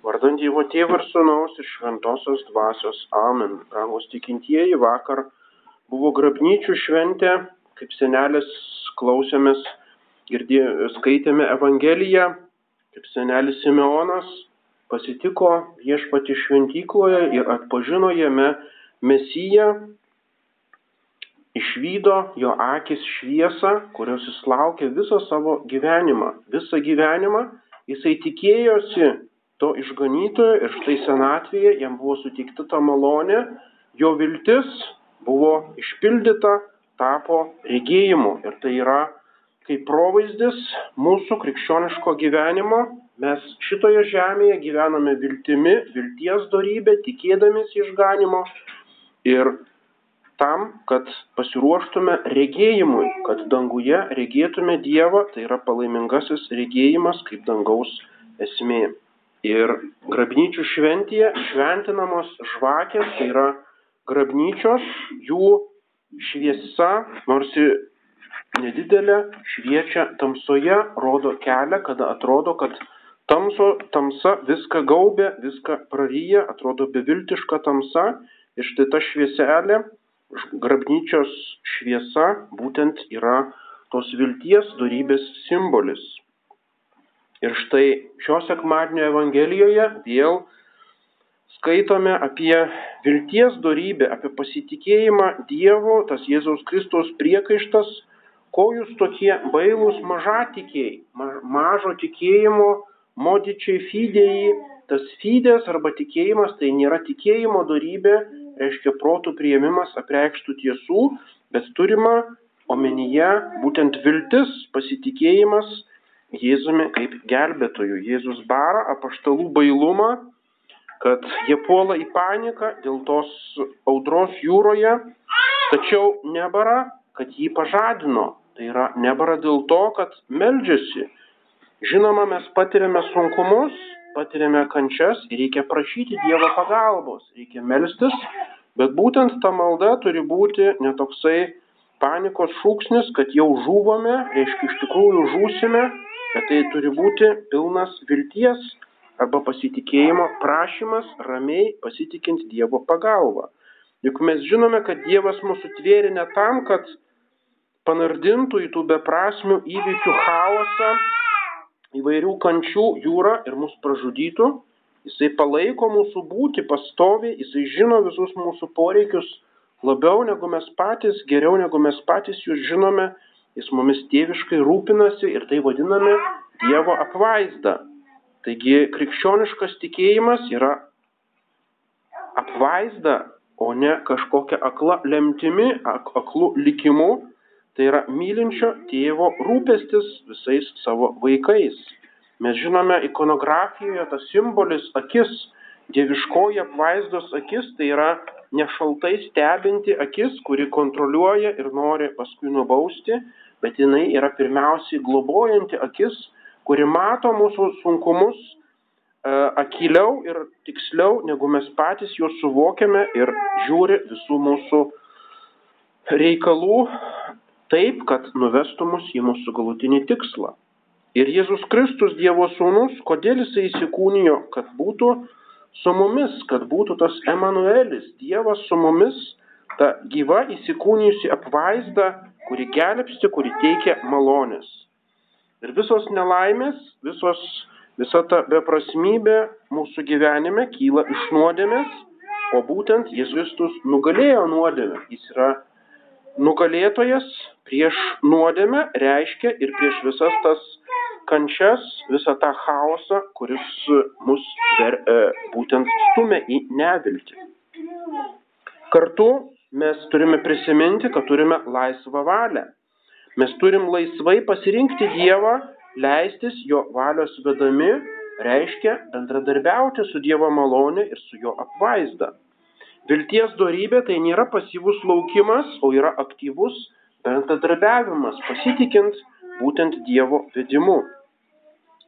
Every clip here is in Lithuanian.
Vardant Dievo Tėvų ir Sūnaus ir Šventosios Dvasios. Amen. Rangus tikintieji vakar buvo grabnyčių šventė, kaip senelis klausėmės, girdė, skaitėme Evangeliją, kaip senelis Simeonas pasitiko viešpati šventykloje ir atpažino jame Mesiją, išvydo jo akis šviesą, kurios jis laukė visą savo gyvenimą. Visą gyvenimą jisai tikėjosi to išganytojo ir štai senatvėje jam buvo suteikta ta malonė, jo viltis buvo išpildyta, tapo regėjimu. Ir tai yra kaip provaizdis mūsų krikščioniško gyvenimo. Mes šitoje žemėje gyvename viltimi, vilties darybė, tikėdamis išganimo ir tam, kad pasiruoštume regėjimui, kad danguje regėtume Dievą, tai yra palaimingasis regėjimas kaip dangaus esmė. Ir grabnyčių šventėje šventinamos žvakės, tai yra grabnyčios, jų šviesa, nors ir nedidelė, šviečia tamsoje, rodo kelią, kada atrodo, kad tamso, tamsa viską gaubė, viską praryja, atrodo beviltiška tamsa. Ir štai ta švieselė, grabnyčios šviesa, būtent yra tos vilties darybės simbolis. Ir štai šios sekmadienio Evangelijoje vėl skaitome apie vilties darybę, apie pasitikėjimą Dievu, tas Jėzaus Kristaus priekaištas, ko jūs tokie bailūs mažatikiai, mažo tikėjimo, modičiai fidėjai, tas fidės arba tikėjimas tai nėra tikėjimo darybė, reiškia protų prieimimas apreikštų tiesų, bet turima omenyje būtent viltis, pasitikėjimas Jėzumi kaip gelbėtoju. Jėzus bara apaštalų bailumą, kad jie puola į paniką dėl tos audros jūroje, tačiau nebara, kad jį pažadino. Tai yra nebara dėl to, kad meldžiasi. Žinoma, mes patiriame sunkumus, patiriame kančias ir reikia prašyti Dievo pagalbos, reikia melstis, bet būtent ta malda turi būti netoksai panikos šūksnis, kad jau žuvome, reiškia iš tikrųjų žūsime, kad tai turi būti pilnas vilties arba pasitikėjimo prašymas ramiai pasitikint Dievo pagalbą. Juk mes žinome, kad Dievas mūsų tvėrė ne tam, kad panardintų į tų beprasmių įvykių chaosą, įvairių kančių jūrą ir mus pražudytų. Jisai palaiko mūsų būti pastoviai, jisai žino visus mūsų poreikius labiau negu mes patys, geriau negu mes patys jūs žinome Jis mumis tėviškai rūpinasi ir tai vadiname Dievo apvaizda. Taigi krikščioniškas tikėjimas yra apvaizda, o ne kažkokia akla lemtimi, ak aklu likimu. Tai yra mylinčio tėvo rūpestis visais savo vaikais. Mes žinome ikonografijoje tas simbolis akis, dieviškoji apvaizdos akis, tai yra nešaltai stebinti akis, kuri kontroliuoja ir nori paskui nubausti, bet jinai yra pirmiausiai globojanti akis, kuri mato mūsų sunkumus e, akiliau ir tiksliau, negu mes patys juos suvokiame ir žiūri visų mūsų reikalų taip, kad nuvestų mus į mūsų galutinį tikslą. Ir Jėzus Kristus, Dievo sūnus, kodėl jisai įsikūnijo, kad būtų su mumis, kad būtų tas Emanuelis, Dievas su mumis, ta gyva įsikūnijusi apvaizda, kuri gelbsti, kuri teikia malonės. Ir visos nelaimės, visos, visa ta beprasmybė mūsų gyvenime kyla iš nuodėmės, o būtent Jėzus Kristus nugalėjo nuodėmę. Jis yra nugalėtojas prieš nuodėmę, reiškia ir prieš visas tas kančias, visą tą chaosą, kuris mus ver, e, būtent stumia į neviltį. Kartu mes turime prisiminti, kad turime laisvą valią. Mes turim laisvai pasirinkti Dievą, leistis jo valios vedami, reiškia bendradarbiauti su Dievo malonė ir su jo apvaizda. Vilties dorybė tai nėra pasyvus laukimas, o yra aktyvus bendradarbiavimas, pasitikint būtent Dievo vedimu.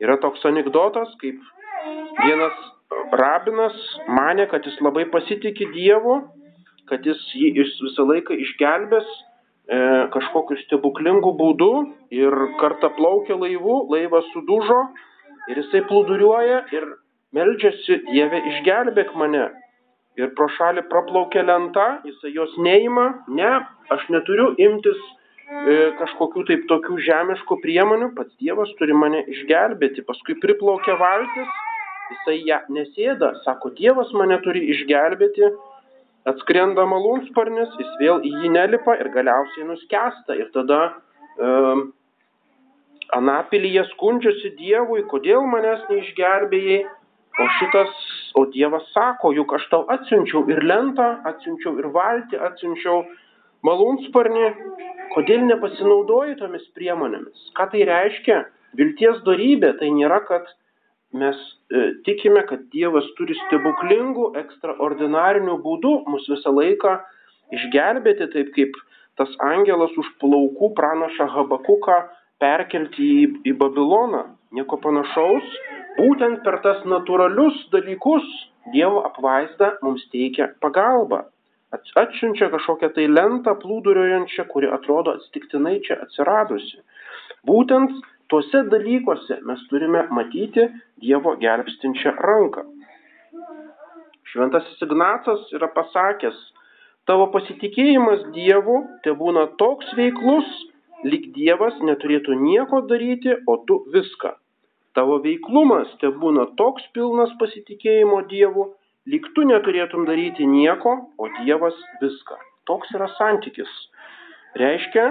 Yra toks anegdotas, kaip vienas rabinas mane, kad jis labai pasitikė Dievu, kad jis jį visą laiką išgelbės e, kažkokiu stebuklingu būdu ir kartą plaukė laivu, laivas sudužo ir jisai plūduriuoja ir meldžiasi, Dieve, išgelbėk mane. Ir pro šalį praplaukia lenta, jisai jos neima, ne, aš neturiu imtis kažkokių taip tokių žemiškų priemonių, pats Dievas turi mane išgelbėti. Paskui priplaukia valtis, jisai ją nesėda, sako, Dievas mane turi išgelbėti, atskrenda malūnsparnis, jis vėl į jį nelipa ir galiausiai nuskesta. Ir tada um, anapilyje skundžiasi Dievui, kodėl manęs neišgelbėjai, o šitas, o Dievas sako, juk aš tau atsiunčiau ir lentą, atsiunčiau ir valtį, atsiunčiau malūnsparnį, kodėl nepasinaudoji tomis priemonėmis. Ką tai reiškia? Vilties darybė tai nėra, kad mes e, tikime, kad Dievas turi stebuklingų, ekstraordinarinių būdų mus visą laiką išgelbėti, taip kaip tas angelas už plaukų pranaša Habakuką perkelti į, į Babiloną. Nieko panašaus. Būtent per tas natūralius dalykus Dievo apvaizda mums teikia pagalbą. Atsiunčia kažkokią tai lentą plūduriojančią, kuri atrodo atsitiktinai čia atsiradusi. Būtent tuose dalykuose mes turime matyti Dievo gelbstinčią ranką. Šventasis Ignacas yra pasakęs, tavo pasitikėjimas Dievu te būna toks veiklus, lyg Dievas neturėtų nieko daryti, o tu viską. Tavo veiklumas te būna toks pilnas pasitikėjimo Dievu, lyg tu neturėtum daryti nieko, o Dievas viską. Toks yra santykis. Reiškia,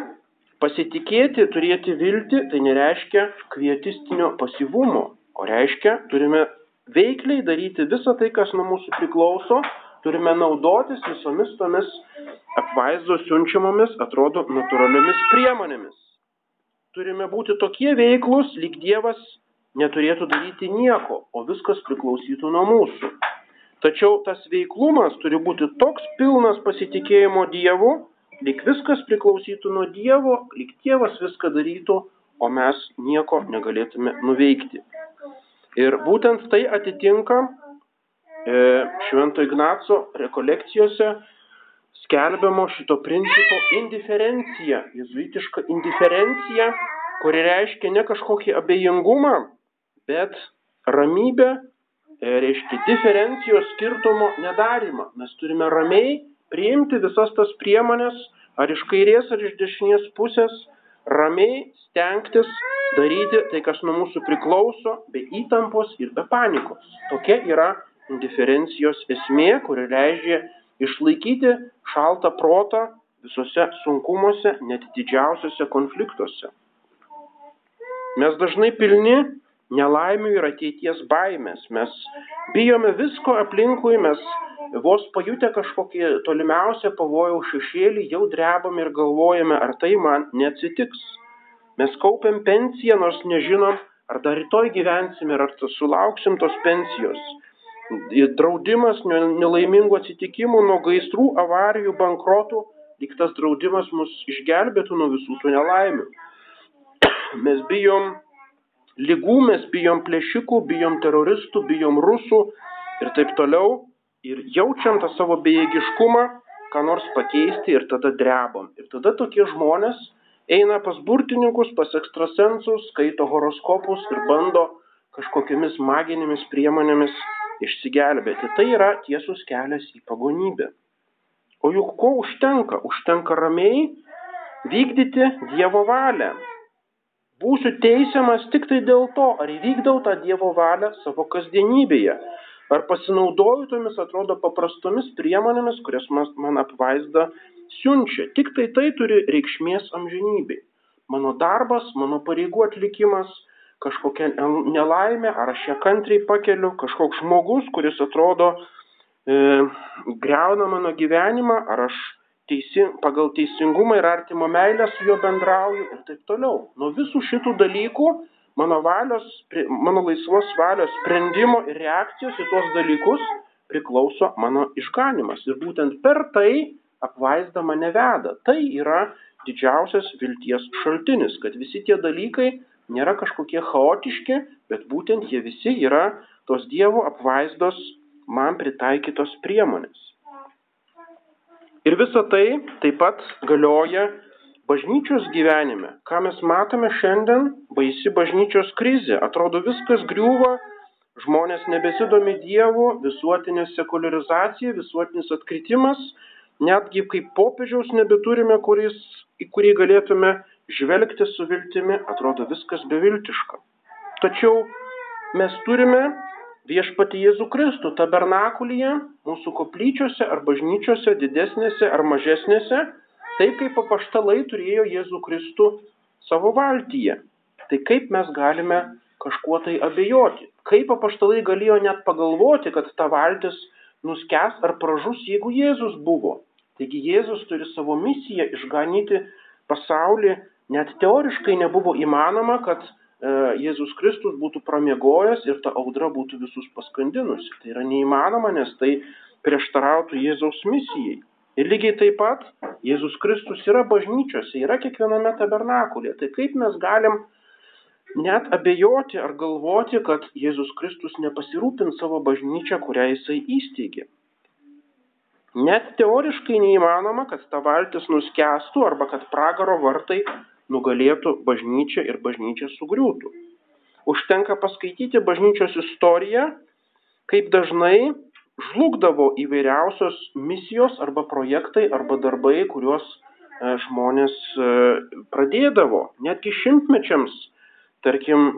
pasitikėti, turėti viltį, tai nereiškia kvietistinio pasivumo, o reiškia, turime veikliai daryti visą tai, kas nuo mūsų priklauso, turime naudotis visomis tomis apvaizdos siunčiamomis, atrodo, natūraliomis priemonėmis. Turime būti tokie veiklus, lyg Dievas neturėtų daryti nieko, o viskas priklausytų nuo mūsų. Tačiau tas veiklumas turi būti toks pilnas pasitikėjimo Dievu, lyg viskas priklausytų nuo Dievo, lyg Dievas viską darytų, o mes nieko negalėtume nuveikti. Ir būtent tai atitinka e, Švento Ignaco rekolekcijose skelbiamo šito principo indiferencija, jezuitiška indiferencija, kuri reiškia ne kažkokį abejingumą, bet ramybę, reiškia diferencijos skirtumo nedarimą. Mes turime ramiai priimti visas tas priemonės, ar iš kairės, ar iš dešinės pusės, ramiai stengtis daryti tai, kas nuo mūsų priklauso, be įtampos ir be panikos. Tokia yra indiferencijos esmė, kuri leidžia išlaikyti šaltą protą visose sunkumuose, net didžiausiose konfliktuose. Mes dažnai pilni nelaimių ir ateities baimės. Mes bijome visko aplinkui, mes vos pajutę kažkokį tolimiausią pavojaus šešėlį, jau drebame ir galvojame, ar tai man neatsitiks. Mes kaupiam pensiją, nors nežinom, ar dar rytoj gyvensime, ar sulauksim tos pensijos draudimas nelaimingų atsitikimų, nuo gaisrų, avarijų, bankrotų, lyg tas draudimas mus išgelbėtų nuo visų tų nelaimių. Mes bijom lygų, mes bijom plėšikų, bijom teroristų, bijom rusų ir taip toliau. Ir jaučiam tą savo bejėgiškumą, ką nors pakeisti ir tada drebam. Ir tada tokie žmonės eina pas burtininkus, pas ekstrasensus, skaito horoskopus ir bando kažkokiamis maginėmis priemonėmis išsigelbėti. Tai yra tiesus kelias į pagonybę. O juk ko užtenka? Užtenka ramiai vykdyti Dievo valią. Būsiu teisiamas tik tai dėl to, ar įvykdau tą Dievo valią savo kasdienybėje. Ar pasinaudoju tomis, atrodo, paprastomis priemonėmis, kurias man apvaizda siunčia. Tik tai tai turi reikšmės amžinybei. Mano darbas, mano pareigų atlikimas, kažkokia nelaimė, ar aš ją kantriai pakeliu, kažkoks žmogus, kuris atrodo e, greuna mano gyvenimą, ar aš teisi, pagal teisingumą ir artimo meilę su juo bendrauju ir taip toliau. Nuo visų šitų dalykų mano, valios, mano laisvos valios sprendimo ir reakcijos į tuos dalykus priklauso mano išganimas. Ir būtent per tai apvaizda mane veda. Tai yra didžiausias vilties šaltinis, kad visi tie dalykai nėra kažkokie chaotiški, bet būtent jie visi yra tos Dievo apvaizdos man pritaikytos priemonės. Ir visa tai taip pat galioja bažnyčios gyvenime. Ką mes matome šiandien, baisi bažnyčios krizė. Atrodo viskas griūva, žmonės nebesidomi Dievu, visuotinė sekularizacija, visuotinis atkritimas, netgi kaip popiežiaus nebeturime, kuris, į kurį galėtume žvelgti su viltimi, atrodo viskas beviltiška. Tačiau mes turime viešpati Jėzų Kristų tabernakulyje, mūsų koplyčiose ar bažnyčiose, didesnėse ar mažesnėse, taip kaip papaštalai turėjo Jėzų Kristų savo valtyje. Tai kaip mes galime kažkuo tai abejoti? Kaip apaštalai galėjo net pagalvoti, kad ta valtis nuskęs ar pražus, jeigu Jėzus buvo? Taigi Jėzus turi savo misiją išganyti pasaulį. Net teoriškai nebuvo įmanoma, kad Jėzus Kristus būtų pramiegojęs ir ta audra būtų visus paskandinusi. Tai yra neįmanoma, nes tai prieštarautų Jėzaus misijai. Ir lygiai taip pat Jėzus Kristus yra bažnyčiose, yra kiekviename tabernakulė. Tai kaip mes galim net abejoti ar galvoti, kad Jėzus Kristus nepasirūpins savo bažnyčią, kurią jisai įsteigė. Net teoriškai neįmanoma, kad ta valtis nuskestų arba kad pragaro vartai nugalėtų bažnyčią ir bažnyčia sugriūtų. Užtenka paskaityti bažnyčios istoriją, kaip dažnai žlugdavo įvairiausios misijos arba projektai arba darbai, kuriuos e, žmonės e, pradėdavo. Netgi šimtmečiams Tarkim,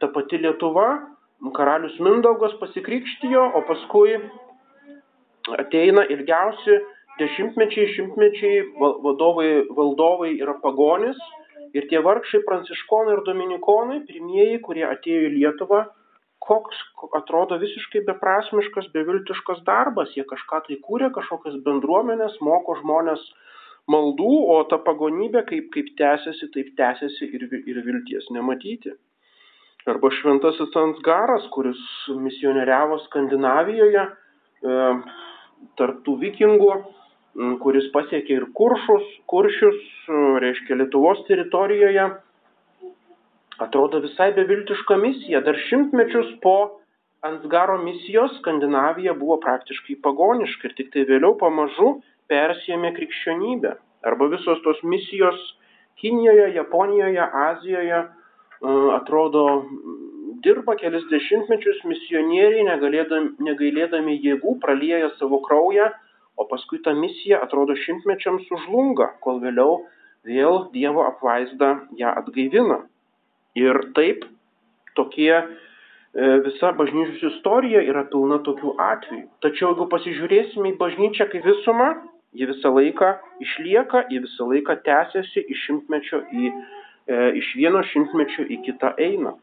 ta pati Lietuva, karalius Mindaugas pasikrikštijo, o paskui ateina ilgiausi dešimtmečiai, šimtmečiai, vadovai, valdovai yra pagonis ir tie vargšai pranciškonai ir dominikonai, pirmieji, kurie atėjo į Lietuvą, koks atrodo visiškai beprasmiškas, beviltiškas darbas, jie kažką tai kūrė, kažkokias bendruomenės, moko žmonės maldų, o ta pagonybė kaip, kaip tęsiasi, taip tęsiasi ir, ir vilties nematyti. Arba šventasis Ansgaras, kuris misionieriavo Skandinavijoje, e, tarptų vikingų, kuris pasiekė ir kuršus, kuršius, e, reiškia Lietuvos teritorijoje, atrodo visai beviltiška misija. Dar šimtmečius po Ansgaro misijos Skandinavija buvo praktiškai pagoniška ir tik tai vėliau pamažu persijėmė krikščionybę. Arba visos tos misijos Kinijoje, Japonijoje, Azijoje e, atrodo dirba kelis dešimtmečius misionieriai, negailėdami jėgų, pralieja savo kraują, o paskui ta misija atrodo šimtmečiams sužlunga, kol vėliau vėl Dievo apvaizda ją atgaivina. Ir taip tokie e, visa bažnyčios istorija yra pilna tokių atvejų. Tačiau jeigu pasižiūrėsime į bažnyčią kaip visumą, ji visą laiką išlieka, ji visą laiką tęsiasi iš į, e, iš vieno šimtmečio į kitą eina.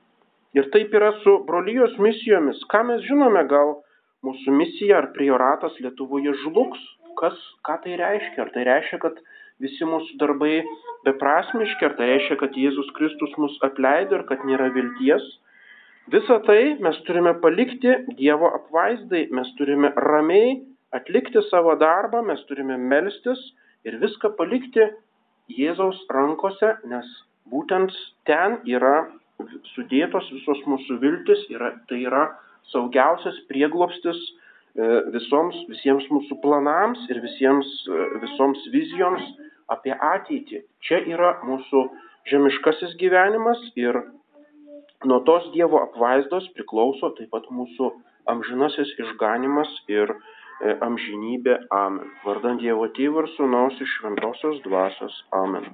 Ir taip yra su brolyjos misijomis. Ką mes žinome, gal mūsų misija ar prioratas Lietuvoje žlugs? Kas, ką tai reiškia? Ar tai reiškia, kad visi mūsų darbai beprasmiški, ar tai reiškia, kad Jėzus Kristus mus atleido ir kad nėra vilties? Visą tai mes turime palikti Dievo apvaizdai, mes turime ramiai atlikti savo darbą, mes turime melstis ir viską palikti Jėzaus rankose, nes būtent ten yra sudėtos visos mūsų viltis, yra, tai yra saugiausias prieglopstis e, visoms, visiems mūsų planams ir visiems, e, visoms vizijoms apie ateitį. Čia yra mūsų žemiškasis gyvenimas ir nuo tos Dievo apvaizdos priklauso taip pat mūsų amžinasis išganimas ir E, amžinybė. Amen. Vardant Dievo Tėvų ir Sūnaus iš Šventosios Dvasios. Amen.